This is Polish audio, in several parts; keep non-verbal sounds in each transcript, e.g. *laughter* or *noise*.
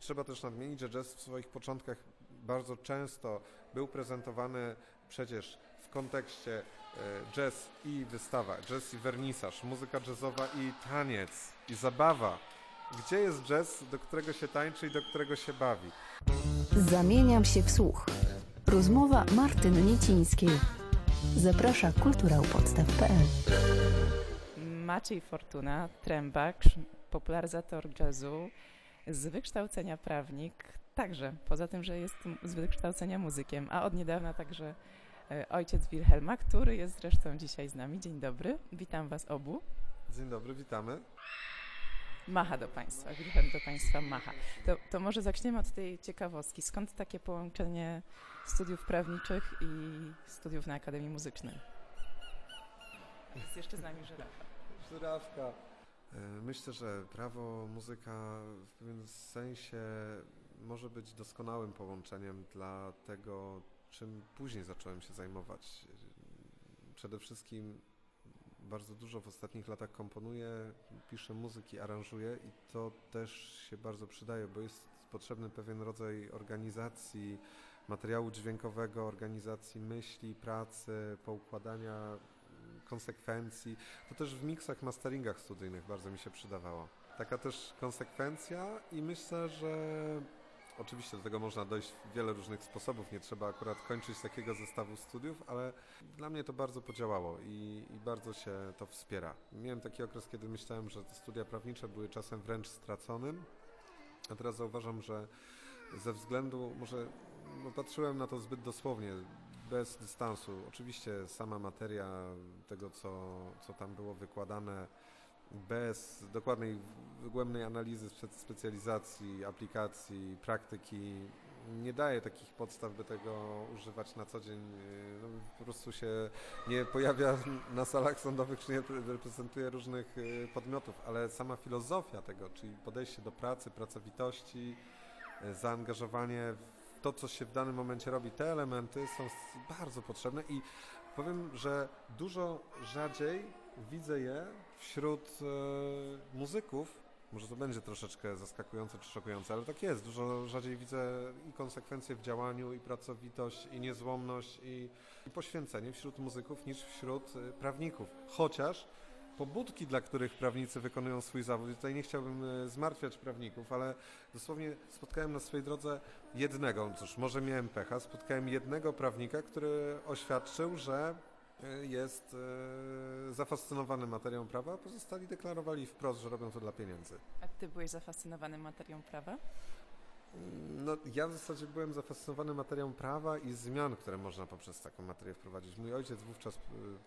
trzeba też nadmienić, że jazz w swoich początkach bardzo często był prezentowany przecież w kontekście e, jazz i wystawa, jazz i wernisaż, muzyka jazzowa i taniec, i zabawa. Gdzie jest jazz, do którego się tańczy i do którego się bawi? Zamieniam się w słuch. Rozmowa Martyny Niecińskiej. Zaprasza kulturałpodstaw.pl Maciej Fortuna, trębak, popularyzator jazzu, z wykształcenia prawnik, także poza tym, że jest z wykształcenia muzykiem, a od niedawna także e, ojciec Wilhelma, który jest zresztą dzisiaj z nami. Dzień dobry, witam Was obu. Dzień dobry, witamy. Macha do Państwa, Wilhelm do Państwa macha. To, to może zaczniemy od tej ciekawostki. Skąd takie połączenie studiów prawniczych i studiów na Akademii Muzycznej? Jest jeszcze z nami żyrafa. Żyrawka. E, myślę, że prawo, muzyka w pewnym sensie może być doskonałym połączeniem dla tego, czym później zacząłem się zajmować. Przede wszystkim bardzo dużo w ostatnich latach komponuję, piszę muzyki, aranżuję i to też się bardzo przydaje, bo jest potrzebny pewien rodzaj organizacji materiału dźwiękowego, organizacji myśli, pracy, poukładania konsekwencji. To też w miksach, masteringach studyjnych bardzo mi się przydawało. Taka też konsekwencja i myślę, że Oczywiście do tego można dojść w wiele różnych sposobów, nie trzeba akurat kończyć takiego zestawu studiów, ale dla mnie to bardzo podziałało i, i, bardzo się to wspiera. Miałem taki okres, kiedy myślałem, że studia prawnicze były czasem wręcz straconym, a teraz zauważam, że ze względu, może no, patrzyłem na to zbyt dosłownie, bez dystansu. Oczywiście sama materia tego, co, co tam było wykładane, bez dokładnej, wygłębnej analizy specjalizacji, aplikacji, praktyki nie daje takich podstaw, by tego używać na co dzień. No, po prostu się nie pojawia na salach sądowych, czy nie reprezentuje różnych y, podmiotów, ale sama filozofia tego, czyli podejście do pracy, pracowitości, y, zaangażowanie to, co się w danym momencie robi, te elementy są bardzo potrzebne i powiem, że dużo rzadziej widzę je wśród e, muzyków. Może to będzie troszeczkę zaskakujące czy szokujące, ale tak jest. Dużo rzadziej widzę i konsekwencje w działaniu, i pracowitość, i niezłomność, i, i poświęcenie wśród muzyków niż wśród e, prawników. Chociaż pobudki, dla których prawnicy wykonują swój zawód. I tutaj nie chciałbym e, zmartwiać prawników, ale dosłownie spotkałem na swojej drodze jednego, cóż, może miałem pecha, spotkałem jednego prawnika, który oświadczył, że E, jest e, zafascynowany materią prawa, a pozostali deklarowali wprost, że robią to dla pieniędzy. A ty byłeś zafascynowany materią prawa? No, ja w zasadzie byłem zafascynowany materią prawa i zmian, które można poprzez taką materię wprowadzić. Mój ojciec, wówczas y,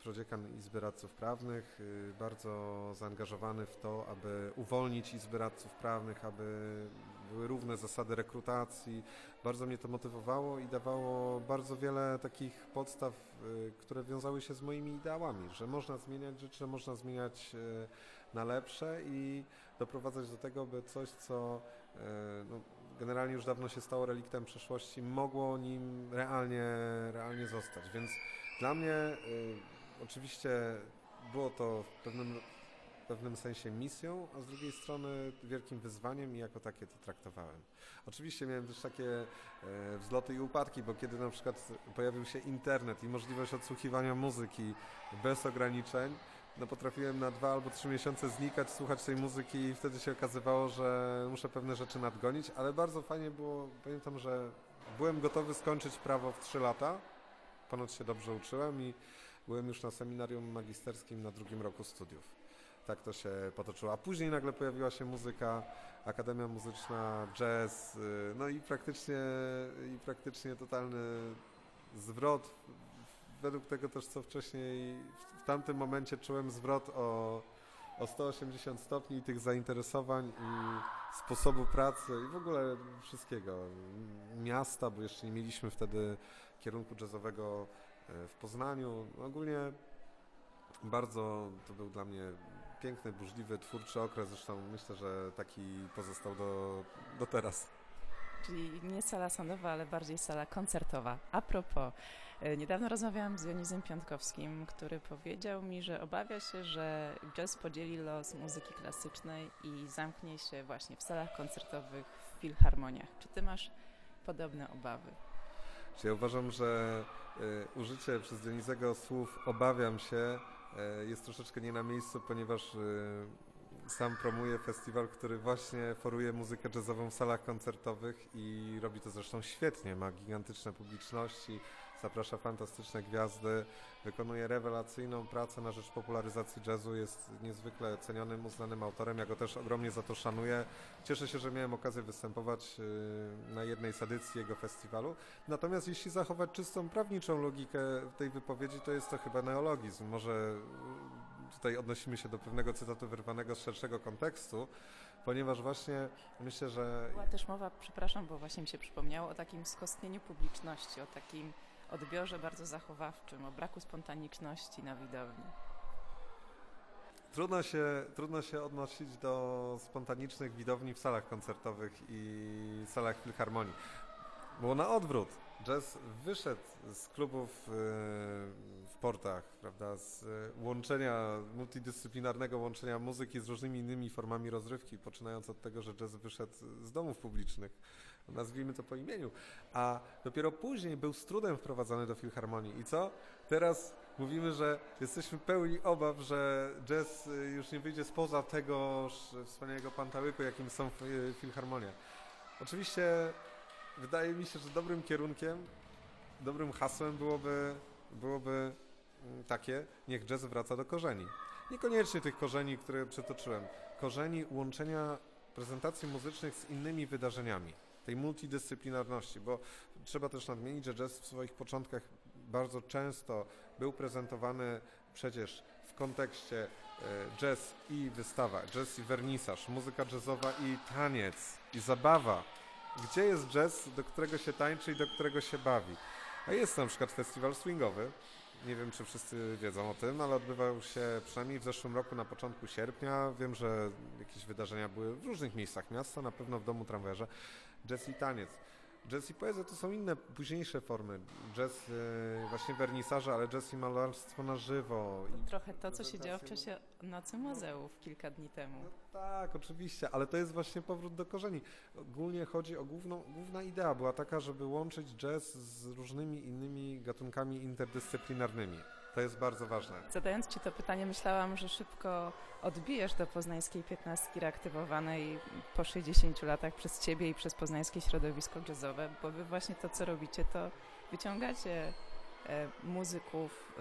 prodziekan Izby Radców Prawnych, y, bardzo zaangażowany w to, aby uwolnić Izby Radców Prawnych, aby były równe zasady rekrutacji. Bardzo mnie to motywowało i dawało bardzo wiele takich podstaw, y, które wiązały się z moimi ideałami, że można zmieniać rzeczy, można zmieniać na lepsze i doprowadzać do tego, by coś, co no, generalnie już dawno się stało reliktem przeszłości, mogło nim realnie, realnie zostać. Więc dla mnie y, oczywiście było to w pewnym, w pewnym sensie misją, a z drugiej strony wielkim wyzwaniem i jako takie to traktowałem. Oczywiście miałem też takie y, wzloty i upadki, bo kiedy na przykład pojawił się internet i możliwość odsłuchiwania muzyki bez ograniczeń, no potrafiłem na dwa albo trzy miesiące znikać, słuchać tej muzyki i wtedy się okazywało, że muszę pewne rzeczy nadgonić, ale bardzo fajnie było, pamiętam, że byłem gotowy skończyć prawo w trzy lata, ponoć się dobrze uczyłem i byłem już na seminarium magisterskim na drugim roku studiów. Tak to się potoczyło. A później nagle pojawiła się muzyka, Akademia Muzyczna, jazz, y, no i praktycznie, i praktycznie totalny zwrot według tego też, co wcześniej tamtym momencie czułem zwrot o, o 180 stopni tych zainteresowań i sposobu pracy i w ogóle wszystkiego. Miasta, bo jeszcze nie mieliśmy wtedy kierunku jazzowego e, w Poznaniu. Ogólnie bardzo to był dla mnie piękny, burzliwy, twórczy okres. Zresztą myślę, że taki pozostał do, do teraz. Czyli nie sala sądowa, ale bardziej sala koncertowa. A propos, niedawno rozmawiałam z Dionizem Piątkowskim, który powiedział mi, że obawia się, że jazz podzieli los muzyki klasycznej i zamknie się właśnie w salach koncertowych, w filharmoniach. Czy ty masz podobne obawy? Czy ja uważam, że y, użycie przez Dionizego słów obawiam się y, jest troszeczkę nie na miejscu, ponieważ sam promuję festiwal, który właśnie foruje muzykę jazzową w salach koncertowych i robi to zresztą świetnie. Ma gigantyczne publiczności, zaprasza fantastyczne gwiazdy, wykonuje rewelacyjną pracę na rzecz popularyzacji jazzu, jest niezwykle cenionym, uznanym autorem. Ja go też ogromnie za to szanuję. Cieszę się, że miałem okazję występować y, na jednej z edycji jego festiwalu. Natomiast jeśli zachować czystą prawniczą logikę tej wypowiedzi, to jest to chyba neologizm. Może y, tutaj odnosimy się do pewnego cytatu wyrwanego z szerszego kontekstu, ponieważ właśnie myślę, że Była też mowa, przepraszam, bo właśnie mi się przypomniało o takim skostnieniu publiczności, o takim odbiorze bardzo zachowawczym, o braku spontaniczności na widowni. Trudno się, trudno się odnosić do spontanicznych widowni w salach koncertowych i salach filharmonii. Było na odwrót. Jazz wyszedł z klubów yy, w portach, prawda, z y, łączenia, multidyscyplinarnego łączenia muzyki z różnymi innymi formami rozrywki, poczynając od tego, że jazz wyszedł z domów publicznych, nazwijmy to po imieniu, a dopiero później był z trudem wprowadzany do filharmonii. I co? Teraz mówimy, że jesteśmy pełni obaw, że jazz y, już nie wyjdzie spoza tegoż wspaniałego pantałyku, jakim są y, filharmonie. Oczywiście wydaje mi się, że dobrym kierunkiem, dobrym hasłem byłoby, byłoby mm, takie, niech jazz wraca do korzeni. Niekoniecznie tych korzeni, które przytoczyłem. Korzeni łączenia prezentacji muzycznych z innymi wydarzeniami, tej multidyscyplinarności, bo trzeba też nadmienić, że jazz w swoich początkach bardzo często był prezentowany przecież w kontekście e, jazz i wystawa, jazz i wernisaż, muzyka jazzowa i taniec, i zabawa. Gdzie jest jazz, do którego się tańczy i do którego się bawi? A jest na przykład festiwal swingowy. Nie wiem, czy wszyscy wiedzą o tym, ale odbywał się przynajmniej w zeszłym roku na początku sierpnia. Wiem, że jakieś wydarzenia były w różnych miejscach miasta, na pewno w domu tramwerze. Jazz i taniec. Jazz i poezja to są inne, późniejsze formy. Jazz, yy, właśnie wernisaże, ale jazz i malarstwo na żywo. I Trochę to, co się działo w czasie Nocy Muzeów kilka dni temu. no tak, oczywiście, ale to jest właśnie powrót do korzeni. Ogólnie chodzi o główną, główna idea była taka, żeby łączyć jazz z różnymi innymi gatunkami interdyscyplinarnymi. To jest bardzo ważne. Zadając Ci to pytanie, myślałam, że szybko odbijesz do poznańskiej piętnastki reaktywowanej po 60 latach przez Ciebie i przez poznańskie środowisko jazzowe, bo Wy właśnie to, co robicie, to wyciągacie e, muzyków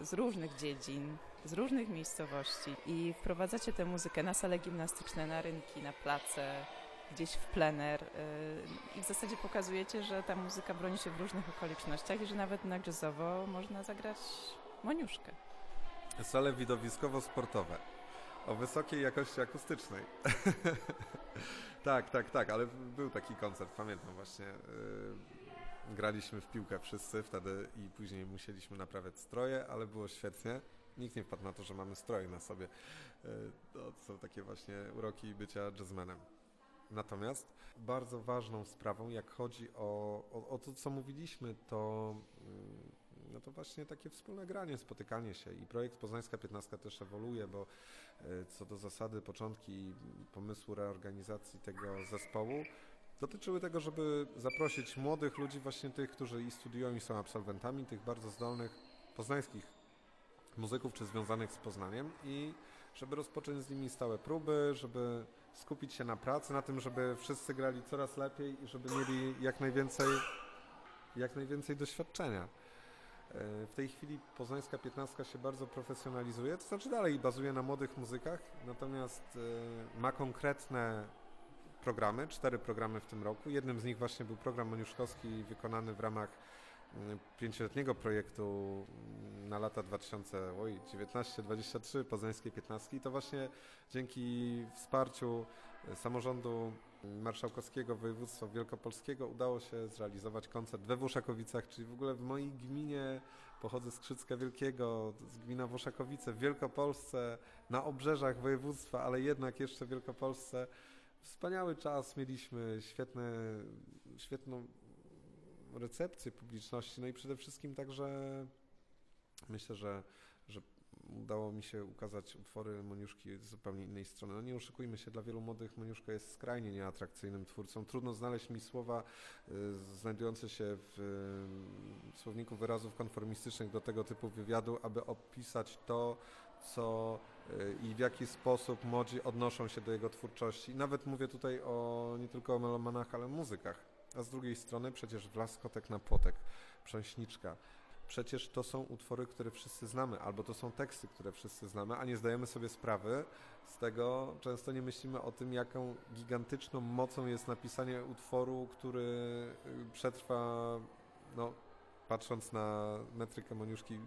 e, z różnych dziedzin, z różnych miejscowości i wprowadzacie tę muzykę na sale gimnastyczne, na rynki, na place, gdzieś w plener e, i w zasadzie pokazujecie, że ta muzyka broni się w różnych okolicznościach i że nawet na jazzowo można zagrać moniuszkę. Sale widowiskowo-sportowe o wysokiej jakości akustycznej. *laughs* tak, tak, tak, ale był taki koncert, pamiętam właśnie. Yy, graliśmy w piłkę wszyscy wtedy i później musieliśmy naprawiać stroje, ale było świetnie. Nikt nie wpadł na to, że mamy stroje na sobie. Yy, to są takie właśnie uroki bycia jazzmenem. Natomiast bardzo ważną sprawą, jak chodzi o, o, o to, co mówiliśmy, to, mm, no to właśnie takie wspólne granie, spotykanie się i projekt Poznańska 15 też ewoluuje, bo e, co do zasady początki pomysłu reorganizacji tego zespołu dotyczyły tego, żeby zaprosić młodych ludzi, właśnie tych, którzy i studiują i są absolwentami, tych bardzo zdolnych poznańskich muzyków czy związanych z Poznaniem i żeby rozpocząć z nimi stałe próby, żeby skupić się na pracy, na tym, żeby wszyscy grali coraz lepiej i żeby mieli jak najwięcej, jak najwięcej doświadczenia. E, W tej chwili poznańska piętnastka się bardzo profesjonalizuje, to znaczy dalej bazuje na młodych muzykach, natomiast e, ma konkretne programy, cztery programy w tym roku. Jednym z nich właśnie był program Moniuszkowski wykonany w ramach mm, pięcioletniego projektu mm, na lata 2019-2023 Poznańskiej Piętnastki. I to właśnie dzięki wsparciu e, samorządu marszałkowskiego województwa wielkopolskiego udało się zrealizować koncert we Włoszakowicach, czyli w ogóle w mojej gminie, pochodzę z Krzycka Wielkiego, z gmina Włoszakowice, w Wielkopolsce, na obrzeżach województwa, ale jednak jeszcze w Wielkopolsce. Wspaniały czas mieliśmy, świetne, świetną recepcję publiczności, no i przede wszystkim także myślę, że, że udało mi się ukazać utwory Moniuszki z zupełnie innej strony. No nie oszukujmy się, dla wielu młodych Moniuszka jest skrajnie nieatrakcyjnym twórcą. Trudno znaleźć mi słowa y, znajdujące się w y, słowniku wyrazów konformistycznych do tego typu wywiadu, aby opisać to, co y, i w jaki sposób młodzi odnoszą się do jego twórczości. Nawet mówię tutaj o nie tylko o melomanach, ale muzykach. A z drugiej strony przecież Wlaskotek na płotek, Przęśniczka. Przecież to są utwory, które wszyscy znamy, albo to są teksty, które wszyscy znamy, a nie zdajemy sobie sprawy z tego, często nie myślimy o tym, jaką gigantyczną mocą jest napisanie utworu, który y, przetrwa, no, patrząc na metrykę Moniuszki,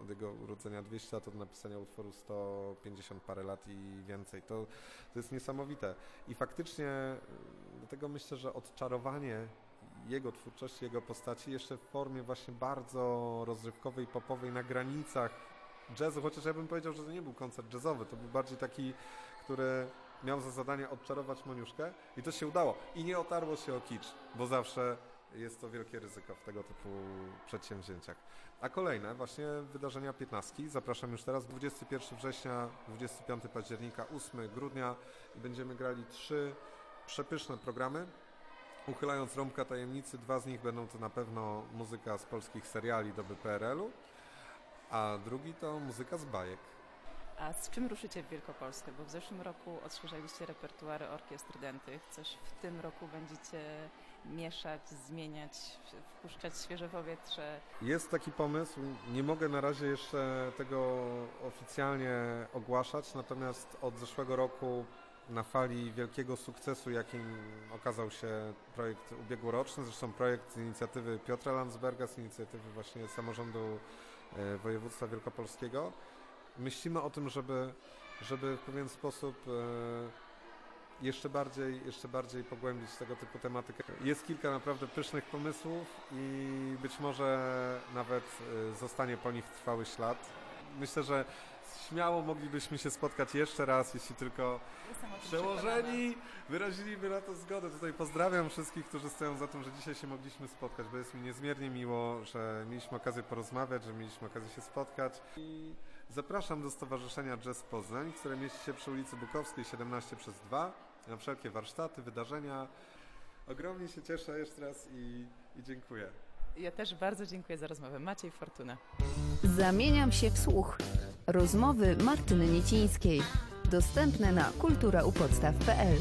od jego urodzenia 200 lat, od napisania utworu 150 parę lat i więcej. To, to jest niesamowite. I faktycznie y, dlatego myślę, że odczarowanie jego twórczości, jego postaci jeszcze w formie właśnie bardzo rozrywkowej, popowej, na granicach jazzu, chociaż ja bym powiedział, że to nie był koncert jazzowy, to był bardziej taki, który miał za zadanie odczarować Moniuszkę i to się udało. I nie otarło się o kicz, bo zawsze jest to wielkie ryzyko w tego typu przedsięwzięciach. A kolejne właśnie wydarzenia 15. Zapraszam już teraz 21 września, 25 października, 8 grudnia i będziemy grali trzy przepyszne programy. Uchylając rąbka tajemnicy, dwa z nich będą to na pewno muzyka z polskich seriali doby PRL-u, a drugi to muzyka z bajek. A z czym ruszycie w Wielkopolskę? Bo w zeszłym roku odświeżaliście repertuary orkiestr dętych. Coś w tym roku będziecie mieszać, zmieniać, wpuszczać świeże powietrze. Jest taki pomysł, nie mogę na razie jeszcze tego oficjalnie ogłaszać, natomiast od zeszłego roku na fali wielkiego sukcesu, jakim okazał się projekt ubiegłoroczny, zresztą projekt z inicjatywy Piotra Landsberga, z inicjatywy właśnie samorządu e, województwa wielkopolskiego. Myślimy o tym, żeby, żeby w pewien sposób e, jeszcze bardziej, jeszcze bardziej pogłębić tego typu tematykę. Jest kilka naprawdę pysznych pomysłów i być może nawet e, zostanie po nich trwały ślad. Myślę, że śmiało moglibyśmy się spotkać jeszcze raz, jeśli tylko przełożeni wyraziliby na to zgodę. Tutaj pozdrawiam wszystkich, którzy stoją za tym, że dzisiaj się mogliśmy spotkać, bo jest mi niezmiernie miło, że mieliśmy okazję porozmawiać, że mieliśmy okazję się spotkać. I zapraszam do Stowarzyszenia Jazz Poznań, które mieści się przy ulicy Bukowskiej 17 przez 2 na wszelkie warsztaty, wydarzenia. Ogromnie się cieszę jeszcze raz i, i dziękuję. Ja też bardzo dziękuję za rozmowę. Maciej Fortuna. Zamieniam się w słuch. Rozmowy Martyny Niecińskiej. Dostępne na kulturaupodstaw.pl